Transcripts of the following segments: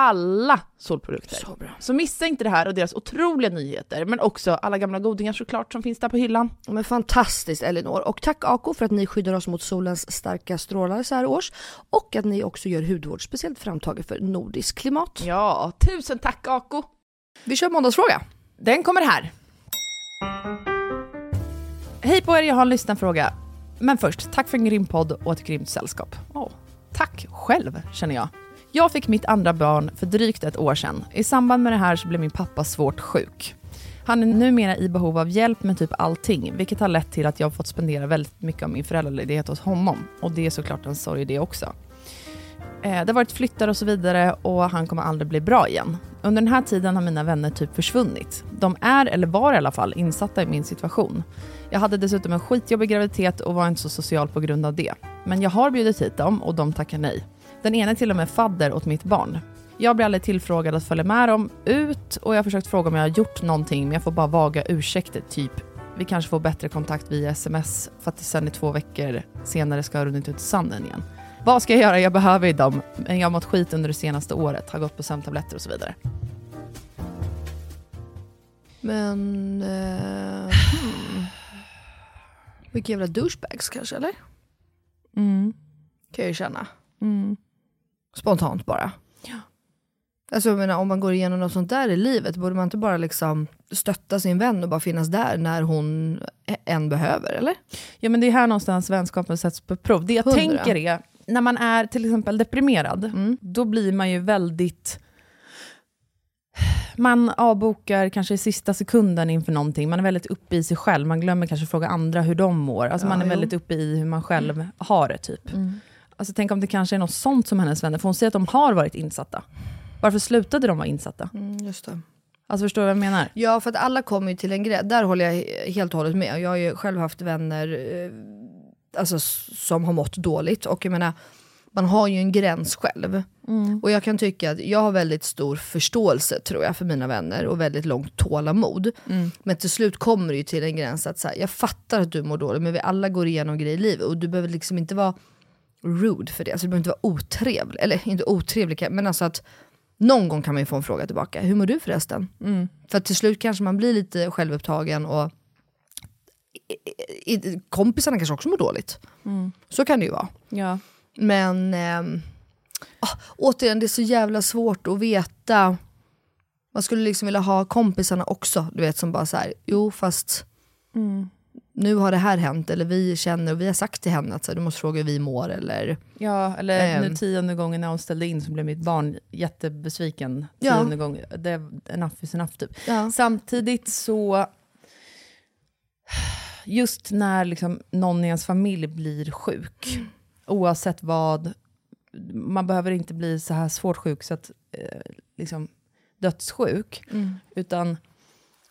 Alla solprodukter. Så bra. Så missa inte det här och deras otroliga nyheter, men också alla gamla godingar såklart som finns där på hyllan. Men fantastiskt Elinor. Och tack Ako för att ni skyddar oss mot solens starka strålar så här års. Och att ni också gör hudvård speciellt framtaget för nordisk klimat. Ja, tusen tack Ako! Vi kör måndagsfråga. Den kommer här. Hej på er, jag har en lyssnarfråga. Men först, tack för en grym podd och ett grymt sällskap. Åh, tack själv, känner jag. Jag fick mitt andra barn för drygt ett år sedan. I samband med det här så blev min pappa svårt sjuk. Han är numera i behov av hjälp med typ allting, vilket har lett till att jag har fått spendera väldigt mycket av min föräldraledighet hos honom. Och det är såklart en sorg det också. Eh, det har varit flyttar och så vidare och han kommer aldrig bli bra igen. Under den här tiden har mina vänner typ försvunnit. De är, eller var i alla fall, insatta i min situation. Jag hade dessutom en skitjobbig graviditet och var inte så social på grund av det. Men jag har bjudit hit dem och de tackar nej. Den ena är till och med fadder åt mitt barn. Jag blir aldrig tillfrågad att följa med dem ut och jag har försökt fråga om jag har gjort någonting men jag får bara vaga ursäkter typ vi kanske får bättre kontakt via sms för att det sen i två veckor senare ska ha runnit ut i sanden igen. Vad ska jag göra? Jag behöver dem, men jag har mått skit under det senaste året, har gått på sömntabletter och så vidare. Men... Eh, hmm. Vilka jävla douchebags kanske eller? Mm. Kan jag ju känna. Mm. Spontant bara. Ja. Alltså jag menar, om man går igenom något sånt där i livet, borde man inte bara liksom stötta sin vän och bara finnas där när hon än behöver, eller? Ja men det är här någonstans vänskapen sätts på prov. Det jag Hundra. tänker är, när man är till exempel deprimerad, Mm. då blir man ju väldigt... man avbokar kanske i sista sekunden inför någonting. Man är väldigt uppe i sig själv. Man glömmer kanske fråga andra hur de mår. Alltså Ja, man är jo. väldigt uppe i hur man själv har det typ. Mm. Alltså tänk om det kanske är något sånt som hennes vänner, för hon säger att de har varit insatta. Varför slutade de vara insatta? Mm, just det. Alltså förstår du vad jag menar? Ja, för att alla kommer ju till en gräns. Där håller jag helt och hållet med. Jag har ju själv haft vänner eh, alltså, som har mått dåligt. Och jag menar, man har ju en gräns själv. Och jag kan tycka att jag har väldigt stor förståelse tror jag för mina vänner och väldigt långt tålamod. Men till slut kommer det ju till en gräns att så här, jag fattar att du mår dåligt men vi alla går igenom grejer i livet och du behöver liksom inte vara rude för det. Alltså, du behöver inte vara otrevlig, eller inte otrevlig men alltså att någon gång kan man ju få en fråga tillbaka. Hur mår du förresten? För att till slut kanske man blir lite självupptagen och kompisarna kanske också mår dåligt. Så kan det ju vara. Ja. Men ah, återigen, det är så jävla svårt att veta. Man skulle liksom vilja ha kompisarna också, du vet som bara så här, jo fast nu har det här hänt, eller vi känner och vi har sagt till henne att så här, du måste fråga hur vi mår. Eller, Ja, eller Ehm. nu tionde gången när hon ställde in så blev mitt barn jättebesviken. Ja. Tionde gången. Det, enough is enough typ. ja. Samtidigt så, just när liksom någon i ens familj blir sjuk, oavsett vad, man behöver inte bli så här svårt sjuk, så att, eh, liksom, dödssjuk, utan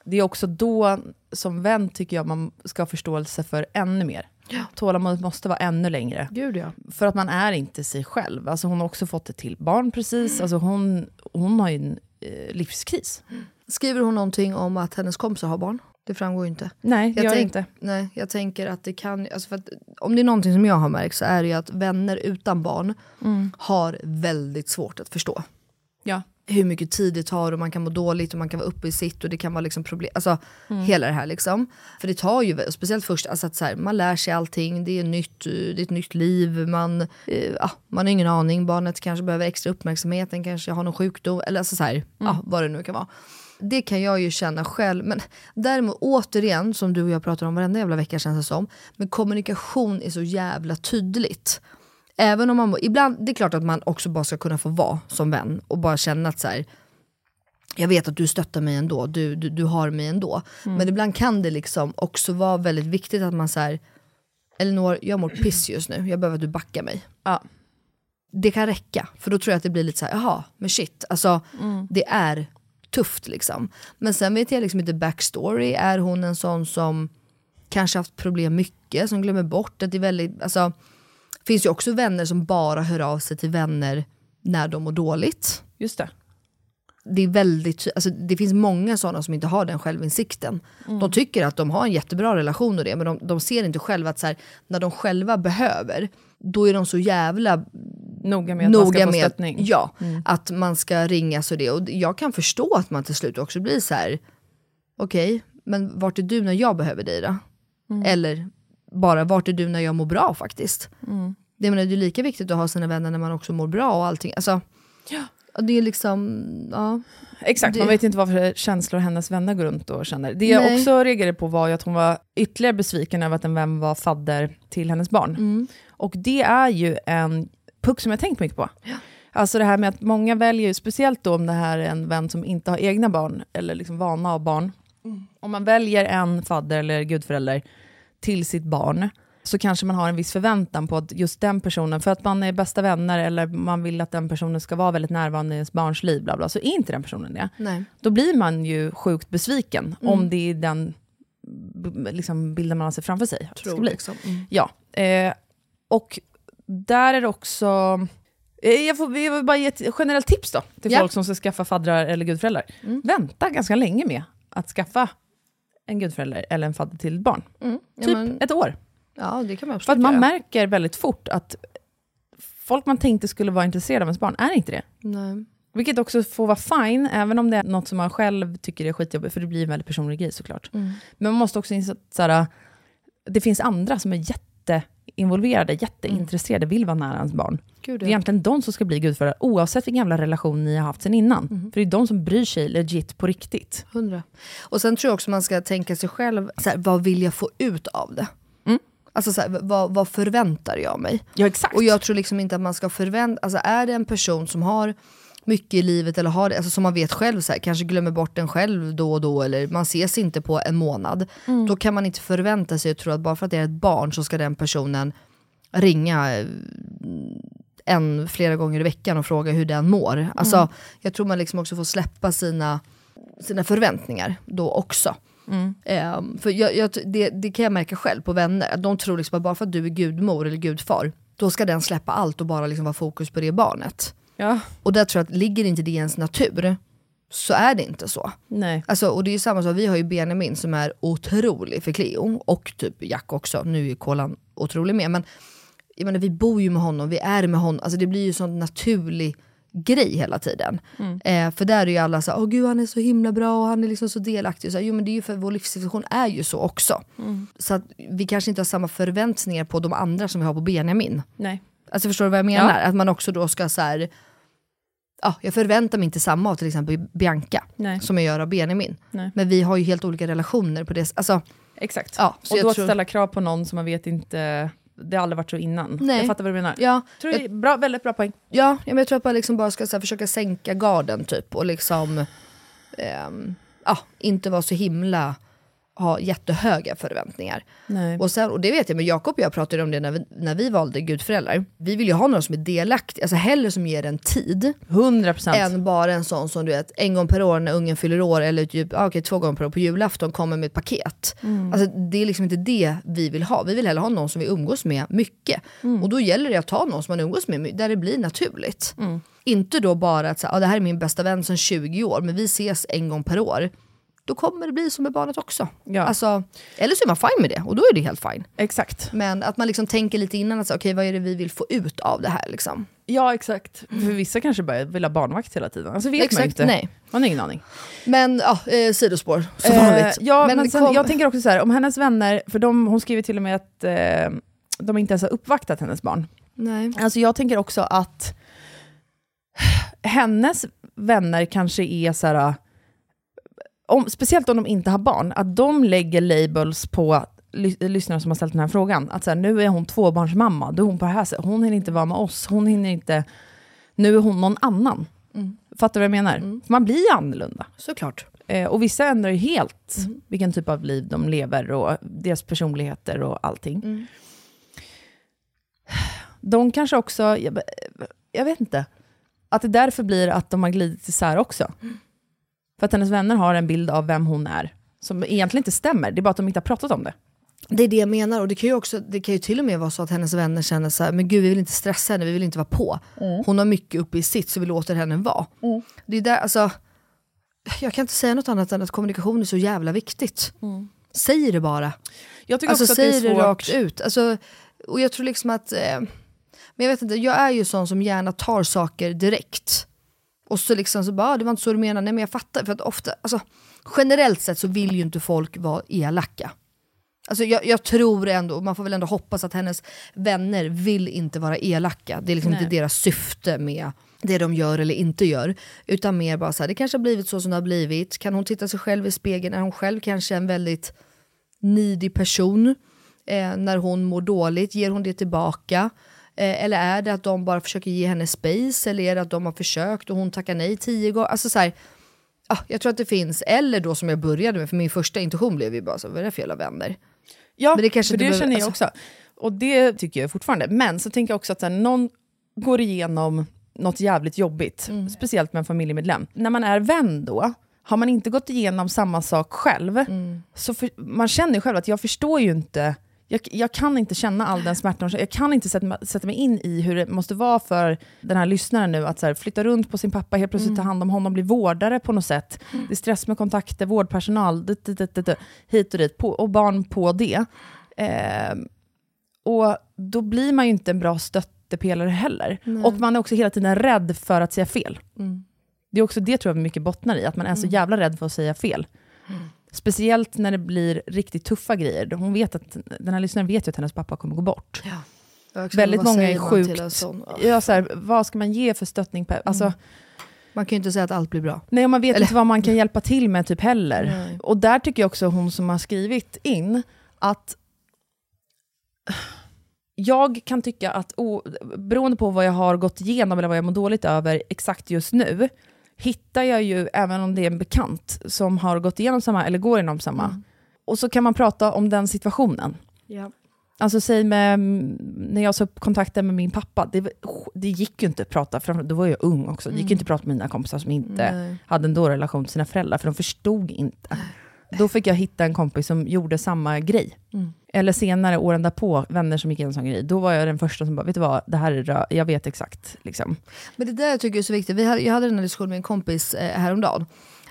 det är också då som vän tycker jag man ska ha förståelse för ännu mer. Tålamodet måste vara ännu längre. Gud ja. För att man är inte sig själv. Alltså hon har också fått ett till barn precis. Alltså hon, hon har ju en eh, livskris. Skriver hon någonting om att hennes kompisar har barn? Det framgår ju inte. Nej, Jag gör tänk- inte. Nej, jag tänker att det kan, alltså att, om det är någonting som jag har märkt så är det ju att vänner utan barn har väldigt svårt att förstå. Hur mycket tid det tar och man kan må dåligt och man kan vara uppe i sitt och det kan vara liksom problem, alltså hela det här liksom. För det tar ju, speciellt först, alltså att så här, man lär sig allting, det är, nytt, det är ett nytt liv, man, eh, ja, man har ingen aning, barnet kanske behöver extra uppmärksamhet, den kanske har någon sjukdom, eller alltså så här, ja, vad det nu kan vara. Det kan jag ju känna själv, men däremot återigen, som du och jag pratar om varenda jävla vecka känns det som, men kommunikation är så jävla tydligt. Även om man, ibland, det är klart att man också bara ska kunna få vara som vän och bara känna att så här, jag vet att du stöttar mig ändå, du, du, du har mig ändå. Men ibland kan det liksom också vara väldigt viktigt att man säger Elinor, jag mår piss just nu, jag behöver att du backar mig. Ja. Det kan räcka, för då tror jag att det blir lite så här, jaha, men shit, alltså det är tufft liksom. Men sen vet jag liksom inte backstory, är hon en sån som kanske haft problem mycket, som glömmer bort att det är väldigt, alltså finns ju också vänner som bara hör av sig till vänner när de mår dåligt. Just det. Det, är väldigt, alltså, det finns många sådana som inte har den självinsikten. De tycker att de har en jättebra relation och det, men de, de ser inte själva att så här, när de själva behöver, då är de så jävla Noga med att man ska noga få med stöttning. Mm. ja, att man ska ringas och det. Och jag kan förstå att man till slut också blir så här. okej, men vart är du när jag behöver dig då? Mm. Eller bara, vart är du när jag mår bra faktiskt? Mm. Det, menar, det är lika viktigt att ha sina vänner när man också mår bra och allting. Alltså, Det är liksom, ja. Exakt, Det- man vet inte vad för känslor hennes vänner går runt och känner. Det jag Nej. också reagerade på var att hon var ytterligare besviken över att en vän var fadder till hennes barn. Mm. Och det är ju en puck som jag tänkt mycket på. Alltså det här med att många väljer, speciellt då om det här är en vän som inte har egna barn, eller liksom vana av barn. Om man väljer en fadder eller gudförälder till sitt barn, så kanske man har en viss förväntan på att just den personen, för att man är bästa vänner eller man vill att den personen ska vara väldigt närvarande i ens barns liv, bla bla, så är inte den personen det. Nej. Då blir man ju sjukt besviken Mm. om det är den liksom, bilden man har sett framför sig. det ska Tror bli. liksom. Mm. Ja, eh, och där är det också... Eh, jag, får, jag vill bara ge ett generellt tips då, till Ja. folk som ska skaffa faddrar eller gudföräldrar. Mm. Vänta ganska länge med att skaffa en gudförälder eller en fadder till ett barn. Mm. Ja, Typ men, ett år. ja, det kan man För att man göra. märker väldigt fort att folk man tänkte skulle vara intresserade av ens barn är inte det. Nej. Vilket också får vara fine, även om det är något som man själv tycker är skitjobbigt, för det blir en väldigt personlig grej såklart. Mm. Men man måste också inse att det finns andra som är jätteinvolverade, jätteintresserade, vill vara nära ens barn. Gud, Det är egentligen de som ska bli gudföräldrar, oavsett vilken jävla relation ni har haft sen innan. Mm. För det är de som bryr sig legit på riktigt. Hundra. Och sen tror jag också man ska tänka sig själv, så här, vad vill jag få ut av det? Mm. Alltså så här, vad, vad förväntar jag mig? Ja, exakt. Och jag tror liksom inte att man ska förvänta, alltså är det en person som har mycket i livet eller har det, alltså som man vet själv, så här, kanske glömmer bort en själv då och då eller man ses inte på en månad. Då kan man inte förvänta sig och tro att bara för att det är ett barn så ska den personen ringa eh, en flera gånger i veckan och fråga hur den mår. Alltså, Jag tror man liksom också får släppa sina, sina förväntningar då också. Ehm, för jag, jag, det, det kan jag märka själv på vänner, att de tror liksom att bara för att du är gudmor eller gudfar, då ska den släppa allt och bara liksom vara fokus på det barnet. Ja, Och där tror jag att ligger inte det i ens natur, så är det inte så. nej. Alltså, och det är ju samma sak, vi har ju Benjamin som är otrolig för Cleo, och typ Jack också, nu är ju Kolan otrolig med, men jag menar, vi bor ju med honom, vi är med honom, alltså det blir ju sån naturlig grej hela tiden. Eh, för där är ju alla så åh gud han är så himla bra och han är liksom så delaktig. Så här, jo men det är ju för vår livssituation är ju så också. Så att vi kanske inte har samma förväntningar på de andra som vi har på Benjamin. nej. Alltså förstår du vad jag menar? Att man också då ska så här, ja, jag förväntar mig inte samma av till exempel Bianca Nej. som jag gör av Benjamin. Nej. Men vi har ju helt olika relationer på det Alltså, Exakt. Ja, och jag då tror- att ställa krav på någon som man vet inte, det har aldrig varit så innan. Nej. Jag fattar vad du menar. ja, Tror är bra, väldigt bra poäng. ja, men jag tror att man liksom bara ska här, försöka sänka garden typ och liksom ehm, ja, inte vara så himla ha jättehöga förväntningar. Nej. Och, sen, och det vet jag, men Jakob och jag pratade om det när vi, när vi valde gudföräldrar. Vi vill ju ha någon som är delaktig, alltså hellre som ger en tid 100 procent. än bara en sån som du vet, en gång per år när ungen fyller år eller typ, ah, okej, två gånger per år på julafton kommer med ett paket. Alltså, det är liksom inte det vi vill ha. Vi vill hellre ha någon som vi umgås med mycket. Och då gäller det att ta någon som man umgås med där det blir naturligt. Inte då bara att ah, det här är min bästa vän sedan 20 år men vi ses en gång per år. Då kommer det bli som med barnet också. Ja. Alltså, eller så är man fine med det och då är det helt fine. Exakt. Men att man liksom tänker lite innan, att säga, okej vad är det vi vill få ut av det här? Liksom. Ja, exakt. För vissa kanske bara vill ha barnvakt hela tiden. Alltså vet man Exakt, inte. nej. Man har ingen aning. Men ja, eh, sidospår som Eh, vanligt. ja, men, det sen, kom- jag tänker också så här, om hennes vänner, för de, hon skriver till och med att eh, de inte ens har uppvaktat hennes barn. Nej. Alltså jag tänker också att hennes vänner kanske är så här, om, speciellt om de inte har barn, att de lägger labels på ly- lyssnare som har ställt den här frågan. Att så här, nu är hon tvåbarnsmamma, då är hon på det här sättet. Hon hinner inte vara med oss, hon hinner inte... Nu är hon någon annan. Fattar du vad jag menar? För man blir annorlunda. Såklart. Eh, och vissa ändrar ju helt vilken typ av liv de lever och deras personligheter och allting. De kanske också, jag, jag vet inte, att det därför blir att de har glidit isär också. För att hennes vänner har en bild av vem hon är, som egentligen inte stämmer, det är bara att de inte har pratat om det. Det är det jag menar och det kan ju, också, det kan ju till och med vara så att hennes vänner känner så här, men gud vi vill inte stressa henne, vi vill inte vara på. Hon har mycket uppe i sitt så vi låter henne vara. Det är där, alltså, jag kan inte säga något annat än att kommunikation är så jävla viktigt. Säg det bara. Jag tycker Alltså också att säg det det, är svårt. rakt ut. Alltså, och jag tror liksom att, eh, men jag vet inte, jag är ju sån som gärna tar saker direkt. Och så liksom så bara, ah, det var inte så du menade, nej men jag fattar. För att ofta, alltså, generellt sett så vill ju inte folk vara elaka. Alltså jag, jag tror ändå, man får väl ändå hoppas att hennes vänner vill inte vara elaka. Det är liksom Nej. inte deras syfte med det de gör eller inte gör. Utan mer bara så här, det kanske har blivit så som det har blivit. Kan hon titta sig själv i spegeln? Är hon själv kanske en väldigt needy person? Eh, när hon mår dåligt, ger hon det tillbaka? Eh, eller är det att de bara försöker ge henne space? Eller är det att de har försökt och hon tackar nej tio gånger? Alltså så här, ah, jag tror att det finns, eller då som jag började med, för min första intuition blev ju bara så, vad är det för jävla vänner? Ja, Men det kanske för det behöver- känner jag alltså- också. Och det tycker jag fortfarande. Men så tänker jag också att här, någon går igenom något jävligt jobbigt, Mm. speciellt med en familjemedlem. När man är vän då, har man inte gått igenom samma sak själv, Mm. så för, man känner ju själv att jag förstår ju inte, jag, jag kan inte känna all den smärtan, jag kan inte sätta, mig- sätta mig in i hur det måste vara för den här lyssnaren nu att här, flytta runt på sin pappa, helt plötsligt ta hand om honom, bli vårdare på något sätt. Det är stress med kontakter, vårdpersonal, dit, dit, dit, hit och dit, på, och barn på det. Ehm, och då blir man ju inte en bra stöttepelare heller. Och man är också hela tiden rädd för att säga fel. Det är också det tror jag mycket bottnar i, att man är så jävla rädd för att säga fel. Speciellt när det blir riktigt tuffa grejer. Hon vet att, den här lyssnaren vet ju att hennes pappa kommer gå bort. Väldigt Vad många är sjukt... sån? Ja. Ja, så här, vad ska man ge för stöttning? På, alltså, Man kan ju inte säga att allt blir bra. Nej, och man vet Eller- inte vad man kan hjälpa till med typ heller. Nej. Och där tycker jag också hon som har skrivit in att jag kan tycka att oh, beroende på vad jag har gått igenom eller vad jag mår dåligt över exakt just nu, hittar jag ju, även om det är en bekant som har gått igenom samma, eller går igenom samma, Mm. och så kan man prata om den situationen. Ja. Alltså säg med, när jag sa upp kontakten med min pappa, det, det gick ju inte att prata, för då var jag ung också, det gick ju inte att prata med mina kompisar som inte Mm. Nej. hade en dålig relation till sina föräldrar, för de förstod inte. Då fick jag hitta en kompis som gjorde samma grej. Mm. Eller senare, åren därpå, vänner som gick igenom en sån grej. Då var jag den första som bara, vet du vad, det här är rö- jag vet exakt. Liksom. Men det där jag tycker är så viktigt, Vi hade, jag hade den här diskussionen med en kompis eh, häromdagen.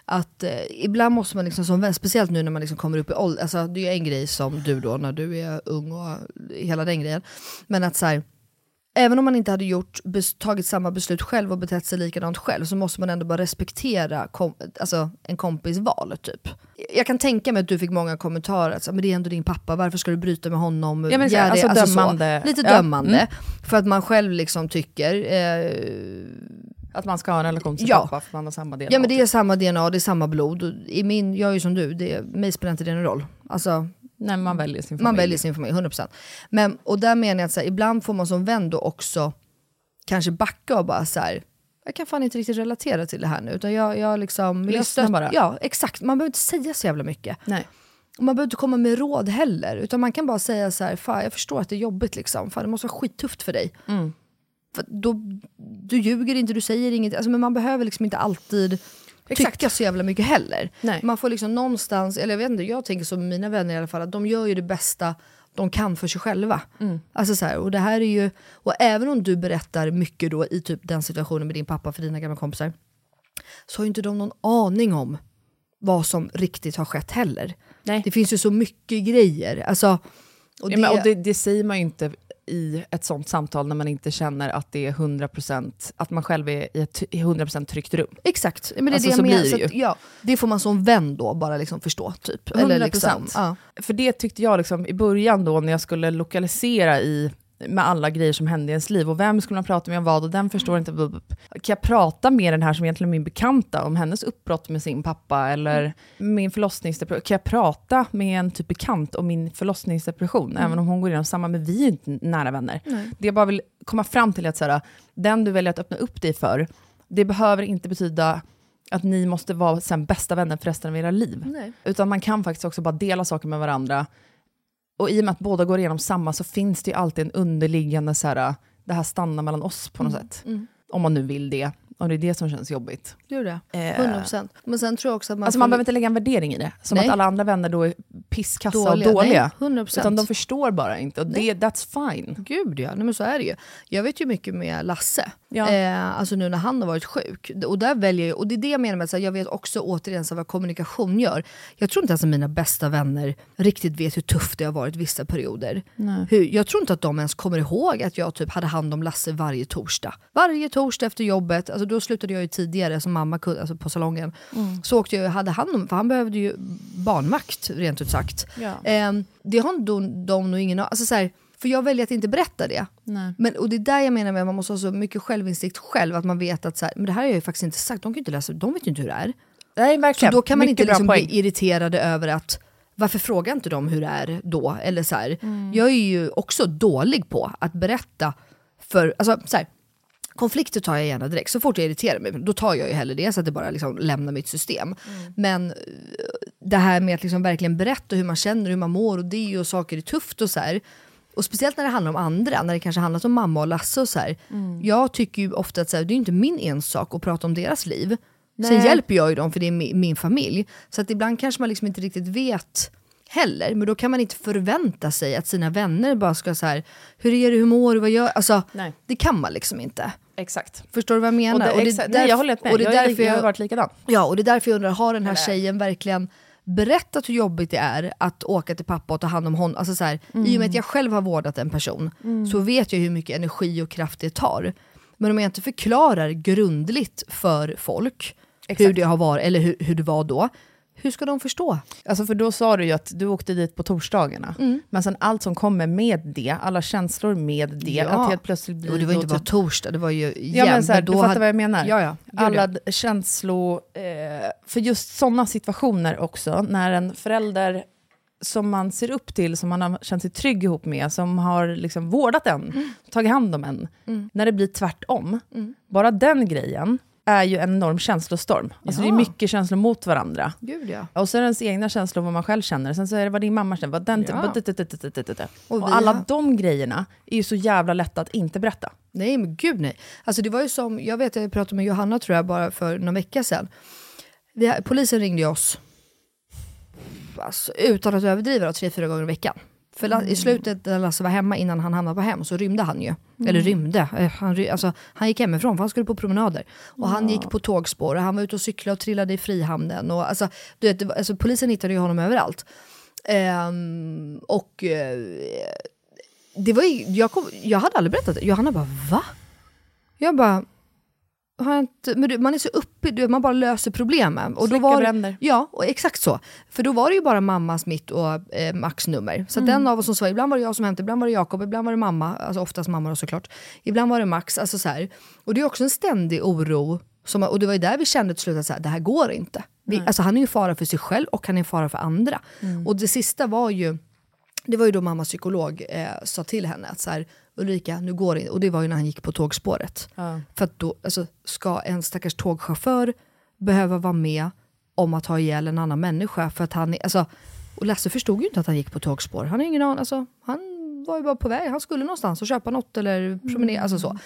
Att eh, ibland måste man, liksom som vän, speciellt nu när man liksom kommer upp i ålder, alltså, det är en grej som du då när du är ung och hela den grejen. Men att så här, även om man inte hade gjort, tagit samma beslut själv och betett sig likadant själv så måste man ändå bara respektera kom, alltså, en kompis val. Typ. Jag kan tänka mig att du fick många kommentarer, alltså, men det är ändå din pappa, varför ska du bryta med honom? Ja, men, det- alltså, så. dömande. Lite Ja, dömande. mm. För att man själv liksom tycker, eh, Att man ska ha en relation till Ja. pappa för man har samma del. Ja men det är samma DNA, det är samma blod. I min, jag är ju som du, det, mig spelar inte det någon roll. Alltså, Nej, man väljer sin familj. man väljer sin familj, 100%. Men, och där menar jag att så här, ibland får man som vän då också kanske backa och bara så här. jag kan fan inte riktigt relatera till det här nu. Utan jag, jag liksom, jag Lyssna stött- bara. Ja exakt, man behöver inte säga så jävla mycket. Nej. Och man behöver inte komma med råd heller. Utan man kan bara säga så här, fan jag förstår att det är jobbigt liksom. Fan det måste vara skittufft för dig. Mm. För då, du ljuger inte, du säger inget. Alltså, men man behöver liksom inte alltid Exakt. tycka så jävla mycket heller. Nej. Man får liksom någonstans, eller jag vet inte, jag tänker som mina vänner i alla fall, att de gör ju det bästa de kan för sig själva. Mm. Alltså så här, och det här är ju, och även om du berättar mycket då i typ den situationen med din pappa för dina gamla kompisar, så har ju inte de någon aning om vad som riktigt har skett heller. Nej. Det finns ju så mycket grejer. Alltså, och Ja, men, och det, det säger man ju inte i ett sånt samtal när man inte känner att det är 100%, att man själv är i ett i 100% tryggt rum. Exakt, men det är Alltså, det jag menar. blir det att, ja, det får man som vän då bara liksom förstå. Typ. 100%. liksom, ja. För det tyckte jag liksom, i början då när jag skulle lokalisera i med alla grejer som hände i ens liv och vem skulle man prata med om vad och den förstår inte. Kan jag prata med den här som egentligen är min bekanta om hennes uppbrott med sin pappa eller min förlossningsdepression? Kan jag prata med en typ bekant om min förlossningsdepression även om hon går igenom samma, men vi är inte nära vänner. Det jag bara vill komma fram till är att så här, den du väljer att öppna upp dig för, det behöver inte betyda att ni måste vara sen bästa vänner för resten av era liv. Nej. Utan man kan faktiskt också bara dela saker med varandra. Och i och med att båda går igenom samma så finns det ju alltid en underliggande så här, det här stannar mellan oss på något sätt. Om man nu vill det. Om det är det som känns jobbigt. Det är det. Eh. 100%. Men sen tror jag också att man Alltså man behöver inte lägga en värdering i det. Som Nej. att alla andra vänner då är pisskassa Dåliga. och dåliga. Nej, 100%. Utan de förstår bara inte. Och det, that's fine. Gud ja, Nej, men så är det ju. Jag vet ju mycket med Lasse, Ja. eh, alltså nu när han har varit sjuk. Och, där väljer jag, och det är det jag menar med att jag vet också återigen så vad kommunikation gör. Jag tror inte ens att mina bästa vänner riktigt vet hur tufft det har varit vissa perioder. Hur, jag tror inte att de ens kommer ihåg att jag typ hade hand om Lasse varje torsdag. Varje torsdag efter jobbet, alltså då slutade jag ju tidigare som mamma kunde, alltså på salongen. Så åkte jag och hade hand om, för han behövde ju barnvakt rent ut sagt. Ja. Ehm, det har de, de nog ingen alltså så här, För jag väljer att inte berätta det. Nej. Men, och det är där jag menar med att man måste ha så mycket självinsikt själv, att man vet att så här, men det här har jag ju faktiskt inte sagt, de kan inte läsa, de vet ju inte hur det är. Nej, Så verkligen. då kan man Mycket inte liksom bli irriterade över att varför frågar inte de hur det är då? Eller så här, Mm. Jag är ju också dålig på att berätta för, alltså så här, konflikter tar jag gärna direkt. Så fort jag irriterar mig, då tar jag ju hellre det så att det bara liksom lämnar mitt system. Mm. Men eh, det här med att liksom verkligen berätta hur man känner, hur man mår och det och saker är tufft och så här. Och speciellt när det handlar om andra, när det kanske handlat om mamma och Lasse och så här. Mm. Jag tycker ju ofta att så här, det är inte min ensak att prata om deras liv. Sen Nej. hjälper jag ju dem för det är mi- min familj. Så att ibland kanske man liksom inte riktigt vet heller. Men då kan man inte förvänta sig att sina vänner bara ska så här, hur är det, hur mår du, vad gör Alltså, Nej. det kan man liksom inte. Exakt. Förstår du vad jag Och menar? det, Och det är exakt. Nej, jag håller med. Och det jag, därför jag har jag, varit likadan. ja, och det är därför jag undrar, har den här tjejen verkligen berättat hur jobbigt det är att åka till pappa och ta hand om honom? Alltså så här, I och med Mm. att jag själv har vårdat en person så vet jag hur mycket energi och kraft det tar. Men om jag inte förklarar grundligt för folk hur Exakt. det har varit, eller hur, hur det var då, hur ska de förstå? Alltså för då sa du ju att du åkte dit på torsdagarna. Mm. Men sen allt som kommer med det, alla känslor med det, Ja. att helt plötsligt blir Och det var inte bara typ- torsdag, det var ju jämnt. Ja men så här, du fattar vad jag menar. Ja, ja. Alla ja. känslor, eh, för just sådana situationer också, när en förälder som man ser upp till, som man har känt sig trygg ihop med, som har liksom vårdat en, Mm. tagit hand om en. När det blir tvärtom, bara den grejen är ju en enorm känslostorm. Alltså det är Ja. mycket känslor mot varandra. Gud ja. Och så är det ens egna känslor, vad man själv känner. Sen så är det vad din mamma känner, vad den... Ja. Och alla har- de grejerna är ju så jävla lätta att inte berätta. Nej men gud nej. Alltså det var ju som, jag vet jag pratade med Johanna tror jag bara för någon vecka sedan. Vi, polisen ringde ju oss, alltså, utan att överdriva, tre, fyra gånger i veckan. För la- i slutet när Lasse var hemma innan han hamnade på hem så rymde han ju. Eller rymde, eh, han, alltså, han gick hemifrån för han skulle på promenader. Och han gick på tågspår och han var ute och cyklade och trillade i Frihamnen. Och, alltså, du vet, alltså, polisen hittade ju honom överallt. Ehm, och eh, det var jag, kom, jag hade aldrig berättat det. Johanna bara va? Jag bara, har inte, men du, man är så uppe, man bara löser problemen. Och då Släcka var, bränder. Ja, och exakt så. För då var det ju bara mammas, mitt och eh, Max nummer. Så den av oss som svarade, ibland var det jag som hämtade, ibland var det Jakob, ibland var det mamma, alltså oftast mamma då såklart. Ibland var det Max, alltså så här. Och det är också en ständig oro. Som, och det var ju där vi kände till slut att så här, det här går inte. Vi, alltså han är ju fara för sig själv och han är fara för andra. Och det sista var ju, det var ju då mammas psykolog eh, sa till henne att så här, Ulrika, nu går det inte. Och det var ju när han gick på tågspåret. För att då, alltså, ska en stackars tågchaufför behöva vara med om att ha ihjäl en annan människa? För att han, är- alltså, och Lasse förstod ju inte att han gick på tågspår. Han har ingen aning, alltså, han var ju bara på väg. Han skulle någonstans och köpa något eller promenera. Alltså så.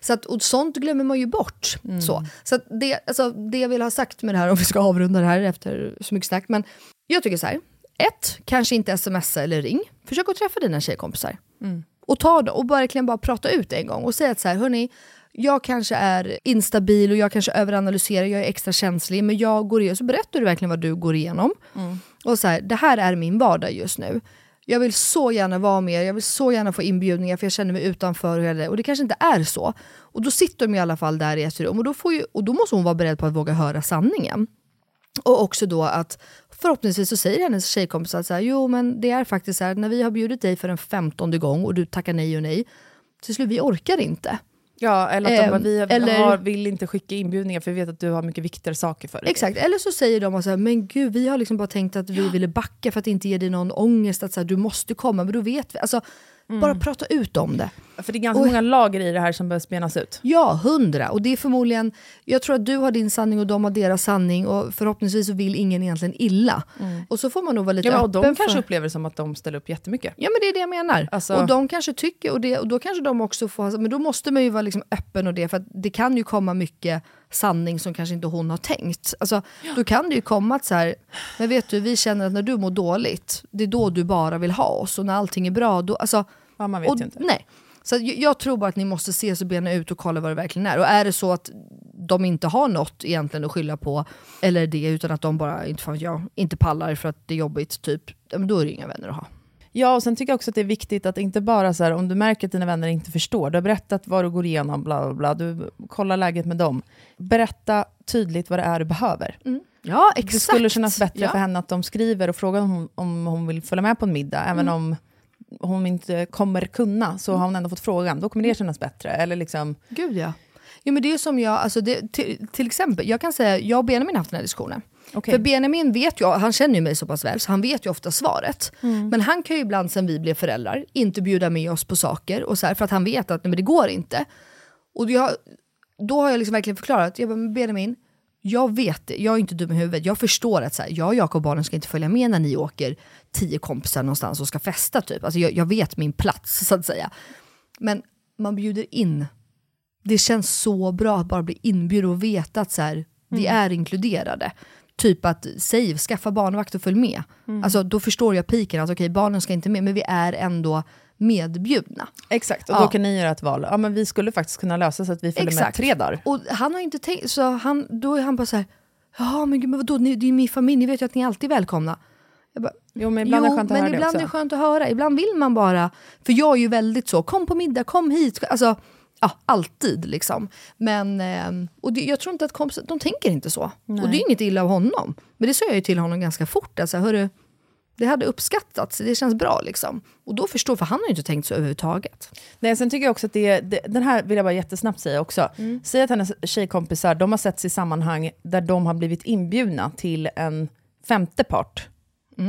Så att, och sånt glömmer man ju bort. Så, så att det, alltså, det jag vill ha sagt med det här, om vi ska avrunda det här efter så mycket snack. Men jag tycker så här. Ett, kanske inte smsa eller ring. Försök att träffa dina tjejkompisar. Och ta det och verkligen bara prata ut en gång och säga att så här, hörni, jag kanske är instabil och jag kanske överanalyserar, jag är extra känslig, men jag går igenom, så berättar du verkligen vad du går igenom. Och så här, det här är min vardag just nu. Jag vill så gärna vara med, jag vill så gärna få inbjudningar för jag känner mig utanför. Och, hela- och det kanske inte är så. Och då sitter de i alla fall där i ett rum och då, får ju, och då måste hon vara beredd på att våga höra sanningen. Och också då att förhoppningsvis så säger hennes tjejkompis att så här, jo men det är faktiskt så här, när vi har bjudit dig för en femtonde gång och du tackar nej och nej, till slut vi orkar inte. Ja, eller att de bara, Ehm, vi eller- har, vill inte skicka inbjudningar för vi vet att du har mycket viktigare saker för dig. Exakt, eller så säger de så här, men gud vi har liksom bara tänkt att vi ville backa för att inte ge dig någon ångest, att så här, du måste komma, men då vet vi. Alltså, Bara prata ut om det. För det är ganska Oj. många lager i det här som behöver spenas ut. Ja, hundra. Och det är förmodligen, jag tror att du har din sanning och de har deras sanning och förhoppningsvis vill ingen egentligen illa. Och så får man nog vara lite Ja, och de öppen kanske för... upplever det som att de ställer upp jättemycket. Ja men det är det jag menar. Alltså- Och de kanske tycker, och, det, och då kanske de också får, men då måste man ju vara liksom öppen och det, för att det kan ju komma mycket sanning som kanske inte hon har tänkt. Alltså, Då kan det ju komma att så här, men vet du, vi känner att när du mår dåligt, det är då du bara vill ha oss, och när allting är bra, då, alltså, Ja, man vet och, ju inte. Nej. Så jag, tror bara att ni måste se så bena ut och kolla vad det verkligen är. Och är det så att de inte har något egentligen att skylla på, eller det, utan att de bara inte, fan jag, inte pallar för att det är jobbigt, typ, ja, då är det inga vänner att ha. Ja, och sen tycker jag också att det är viktigt att inte bara så här, om du märker att dina vänner inte förstår, du har berättat vad du går igenom, bla bla bla, du kollar läget med dem. Berätta tydligt vad det är du behöver. Ja, exakt. Det skulle kännas bättre ja. för henne att de skriver och frågar om hon, om hon vill följa med på en middag, även om hon inte kommer kunna, så har hon ändå fått frågan. Då kommer det kännas bättre. Eller liksom, Gud ja. Jo, men det är som jag, alltså det, till, till exempel, jag kan säga, jag och Benjamin har haft den här diskussionen. Okej. För Benjamin vet ju, han känner ju mig så pass väl, så han vet ju ofta svaret. Men han kan ju ibland sen vi blev föräldrar inte bjuda med oss på saker, och så här, för att han vet att nej, men det går inte. Och jag, då har jag liksom verkligen förklarat, jag bara, men Benjamin, jag vet det, jag är inte dum i huvudet. Jag förstår att så här, jag och Jakob och barnen ska inte följa med när ni åker tio kompisar någonstans och ska festa. Typ. Alltså, jag, jag vet min plats så att säga. Men man bjuder in. Det känns så bra att bara bli inbjuden och veta att så här, vi är inkluderade. Typ att, säg, skaffa barnvakt och följ med. Alltså, då förstår jag piken, att okej, barnen ska inte med, men vi är ändå medbjudna. exakt, och Ja. då kan ni göra ett val. Ja, men vi skulle faktiskt kunna lösa så att vi följer med Exakt. tre dagar. Och han har inte tänkt, så han, då är han bara så här, ja men gud, men vadå, ni, det är ju min familj, ni vet ju att ni alltid är välkomna. Jag bara, Jo, men ibland är det skönt men ibland är det skönt att höra, ibland vill man bara, för jag är ju väldigt så, kom på middag, kom hit, alltså, ja, alltid liksom. Men, ehm, och det, jag tror inte att kompisar, de tänker inte så. Och det är inget illa av honom. Men det sa jag ju till honom ganska fort, alltså, hörru, det hade uppskattats, det känns bra liksom. Och då förstår, för han har ju inte tänkt så överhuvudtaget. Nej, sen tycker jag också att det, det, den här vill jag bara jättesnabbt säga också. Säg att hennes tjejkompisar, de har setts i sammanhang där de har blivit inbjudna till en femte part.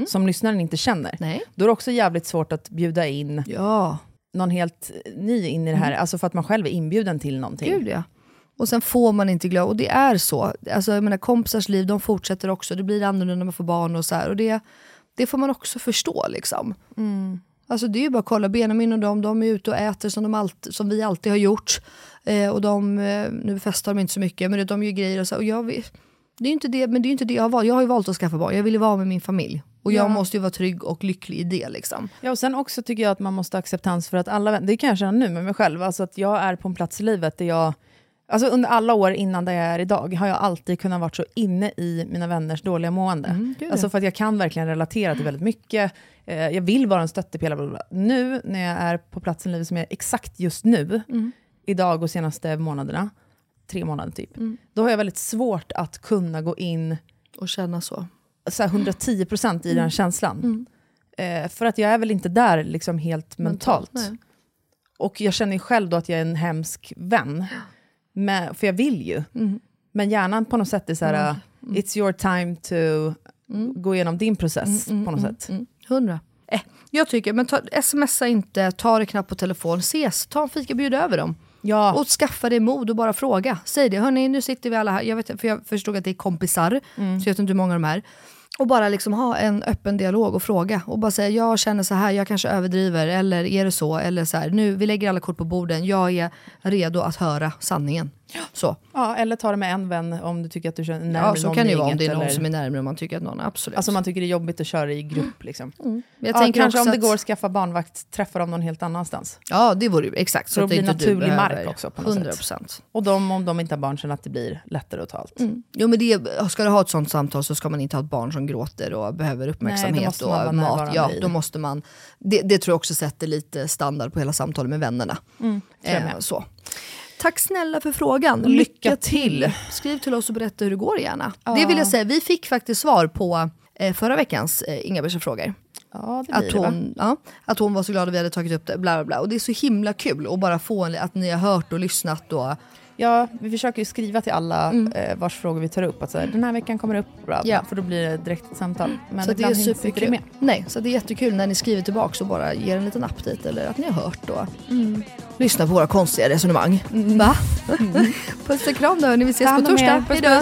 som lyssnaren inte känner. Nej. Då är det också jävligt svårt att bjuda in Ja, någon helt ny in i det här, alltså för att man själv är inbjuden till någonting. gud ja. Och sen får man inte glömma, och det är så. Alltså, jag menar, kompisars liv de fortsätter också, det blir annorlunda när man får barn och så här. Och det, det får man också förstå liksom. Alltså det är ju bara att kolla, Benjamin och dem, de är ute och äter som, de allt, som vi alltid har gjort. Eh, och de, eh, nu festar de inte så mycket, men de gör grejer och så. Och jag, det är inte det, men det är ju inte det jag har valt. Jag har ju valt att skaffa barn, jag vill ju vara med min familj. Och jag Ja. måste ju vara trygg och lycklig i det liksom. Ja, och sen också tycker jag att man måste ha acceptans för att alla vänner, det kan jag känna nu med mig själv, alltså att jag är på en plats i livet där jag, alltså under alla år innan där jag är idag, har jag alltid kunnat vara så inne i mina vänners dåliga mående. Mm, alltså för att jag kan verkligen relatera till väldigt mycket, eh, jag vill vara en stöttepelare. Nu när jag är på platsen i livet som jag är exakt just nu, Mm. idag och senaste månaderna, tre månader typ, Mm. då har jag väldigt svårt att kunna gå in Och känna så. Så här 110% i Mm. den känslan. Eh, för att jag är väl inte där liksom helt mentalt. Nej. Och jag känner ju själv då att jag är en hemsk vän. Men, för jag vill ju. Mm. Men hjärnan på något sätt är så här, it's your time to gå igenom din process på något sätt. Mm. Hundra. Eh, jag tycker, men ta, smsa inte, ta det knappt på telefon, ses, ta en fika, bjud över dem. Ja, Och skaffa dig mod och bara fråga. Säg det, hörni nu sitter vi alla här, jag, vet, för jag förstod att det är kompisar, Mm. så jag vet inte hur många de är. Och bara liksom ha en öppen dialog och fråga. Och bara säga, jag känner så här, jag kanske överdriver, eller är det så? Eller så här, nu, vi lägger alla kort på borden, jag är redo att höra sanningen. Så. ja, eller ta det med en vän om du tycker att du känner närmare Ja, så någon kan det ju vara om det är någon eller- som är närmare och man tycker att någon, absolut. Alltså man tycker det är jobbigt att köra i grupp. Liksom. jag ja, tänker kanske om det går att skaffa barnvakt, träffa dem någon helt annanstans. Ja, det vore ju exakt. Så att det blir naturlig mark också på något sätt. 100%. Och de, om de inte har barn, känner att det blir lättare att ta allt. Jo men det, ska du ha ett sånt samtal så ska man inte ha ett barn som gråter och behöver uppmärksamhet vara och mat. Ja, då måste man, det, det tror jag också sätter lite standard på hela samtalet med vännerna. jag Eh, så. Tack snälla för frågan. Lycka till. Skriv till oss och berätta hur det går gärna. Det vill jag säga, vi fick faktiskt svar på eh, förra veckans eh, Inga-Bergs frågor. Ja, det Att det, hon, ja, att hon var så glad att vi hade tagit upp det. Bla, bla, bla. Och det är så himla kul att bara få en, att ni har hört och lyssnat. Och, Ja, vi försöker ju skriva till alla eh, vars frågor vi tar upp. Att så här, den här veckan kommer det upp, bra, Ja. för då blir det direkt ett samtal. Men så det är superkul. med. Nej, så det är jättekul när ni skriver tillbaka och bara ger en liten update eller att ni har hört och lyssnar på våra konstiga resonemang. Va? Puss och kram då, hörni. vi ses på torsdag. Hejdå.